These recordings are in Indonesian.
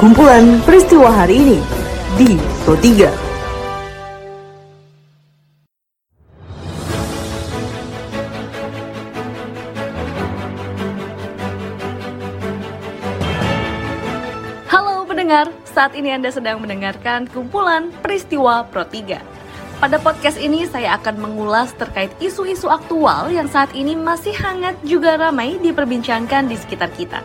Kumpulan peristiwa hari ini di Pro 3. pendengar, saat ini Anda sedang mendengarkan kumpulan peristiwa Pro 3. Pada podcast ini saya akan mengulas terkait isu-isu aktual yang saat ini masih hangat juga ramai diperbincangkan di sekitar kita.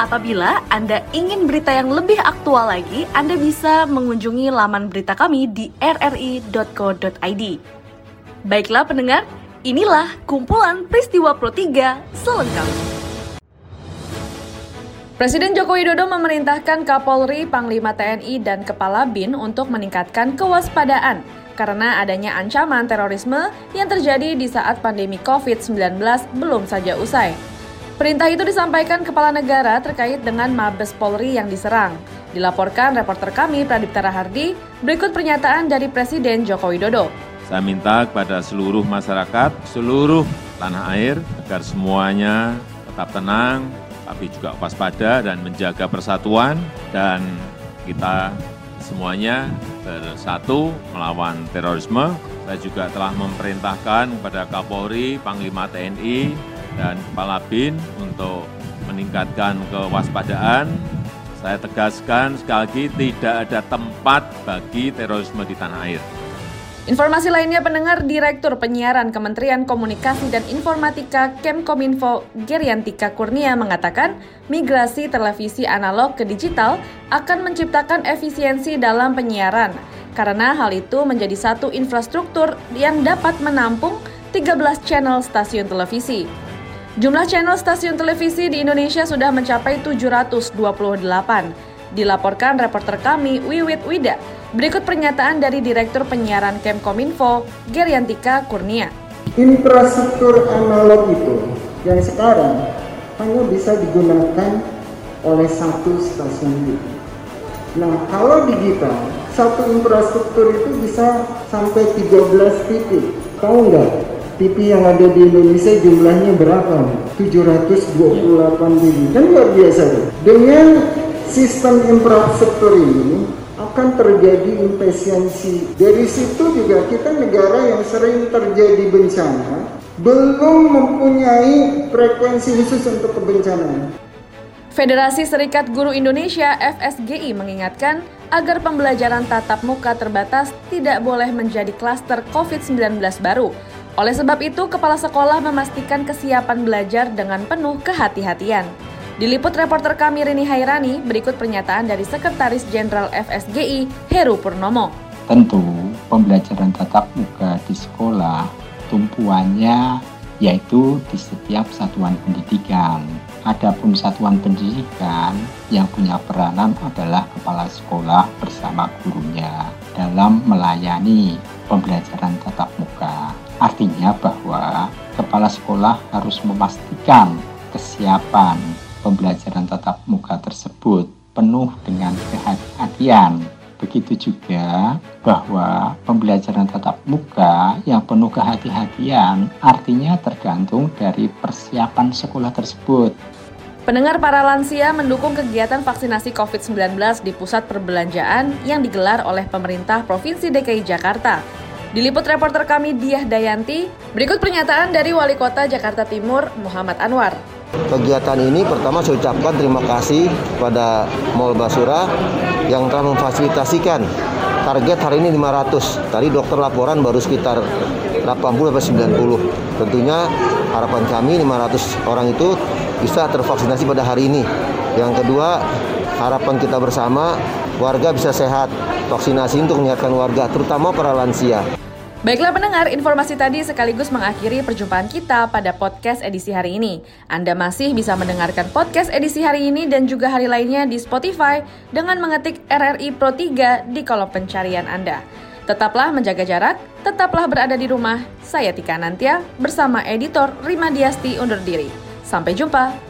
Apabila Anda ingin berita yang lebih aktual lagi, Anda bisa mengunjungi laman berita kami di rri.co.id. Baiklah pendengar, inilah kumpulan peristiwa Pro 3 selengkapnya. Presiden Joko Widodo memerintahkan Kapolri, Panglima TNI, dan Kepala BIN untuk meningkatkan kewaspadaan karena adanya ancaman terorisme yang terjadi di saat pandemi COVID-19 belum saja usai. Perintah itu disampaikan Kepala Negara terkait dengan Mabes Polri yang diserang. Dilaporkan reporter kami Pradipta Rahardi, berikut pernyataan dari Presiden Joko Widodo. Saya minta kepada seluruh masyarakat, seluruh tanah air, agar semuanya tetap tenang, tapi juga waspada dan menjaga persatuan dan kita semuanya bersatu melawan terorisme. Saya juga telah memerintahkan kepada Kapolri, Panglima TNI, dan Kepala BIN untuk meningkatkan kewaspadaan. Saya tegaskan sekali lagi tidak ada tempat bagi terorisme di tanah air. Informasi lainnya pendengar Direktur Penyiaran Kementerian Komunikasi dan Informatika Kemkominfo Geriantika Kurnia mengatakan migrasi televisi analog ke digital akan menciptakan efisiensi dalam penyiaran karena hal itu menjadi satu infrastruktur yang dapat menampung 13 channel stasiun televisi. Jumlah channel stasiun televisi di Indonesia sudah mencapai 728. Dilaporkan reporter kami Wiwit Wida Berikut pernyataan dari Direktur Penyiaran Kemkominfo, Geriantika Kurnia. Infrastruktur analog itu yang sekarang hanya bisa digunakan oleh satu stasiun TV. Nah, kalau digital, satu infrastruktur itu bisa sampai 13 titik. Tahu nggak? TV yang ada di Indonesia jumlahnya berapa? 728 TV. Kan luar biasa. Dengan sistem infrastruktur ini, akan terjadi efisiensi. Dari situ juga kita negara yang sering terjadi bencana belum mempunyai frekuensi khusus untuk kebencanaan. Federasi Serikat Guru Indonesia FSGI mengingatkan agar pembelajaran tatap muka terbatas tidak boleh menjadi klaster COVID-19 baru. Oleh sebab itu, kepala sekolah memastikan kesiapan belajar dengan penuh kehati-hatian. Diliput reporter kami Rini Hairani, berikut pernyataan dari Sekretaris Jenderal FSGI, Heru Purnomo. Tentu pembelajaran tatap muka di sekolah tumpuannya yaitu di setiap satuan pendidikan. Adapun satuan pendidikan yang punya peranan adalah kepala sekolah bersama gurunya dalam melayani pembelajaran tatap muka. Artinya bahwa kepala sekolah harus memastikan kesiapan pembelajaran tatap muka tersebut penuh dengan kehati-hatian. Begitu juga bahwa pembelajaran tatap muka yang penuh kehati-hatian artinya tergantung dari persiapan sekolah tersebut. Pendengar para lansia mendukung kegiatan vaksinasi COVID-19 di pusat perbelanjaan yang digelar oleh pemerintah Provinsi DKI Jakarta. Diliput reporter kami Diah Dayanti, berikut pernyataan dari Wali Kota Jakarta Timur Muhammad Anwar. Kegiatan ini pertama saya ucapkan terima kasih kepada Mall Basura yang telah memfasilitasikan target hari ini 500. Tadi dokter laporan baru sekitar 80 sampai 90. Tentunya harapan kami 500 orang itu bisa tervaksinasi pada hari ini. Yang kedua, harapan kita bersama warga bisa sehat. Vaksinasi untuk menyehatkan warga, terutama para lansia. Baiklah pendengar, informasi tadi sekaligus mengakhiri perjumpaan kita pada podcast edisi hari ini. Anda masih bisa mendengarkan podcast edisi hari ini dan juga hari lainnya di Spotify dengan mengetik RRI Pro 3 di kolom pencarian Anda. Tetaplah menjaga jarak, tetaplah berada di rumah. Saya Tika Nantia bersama editor Rima Diasti undur diri. Sampai jumpa.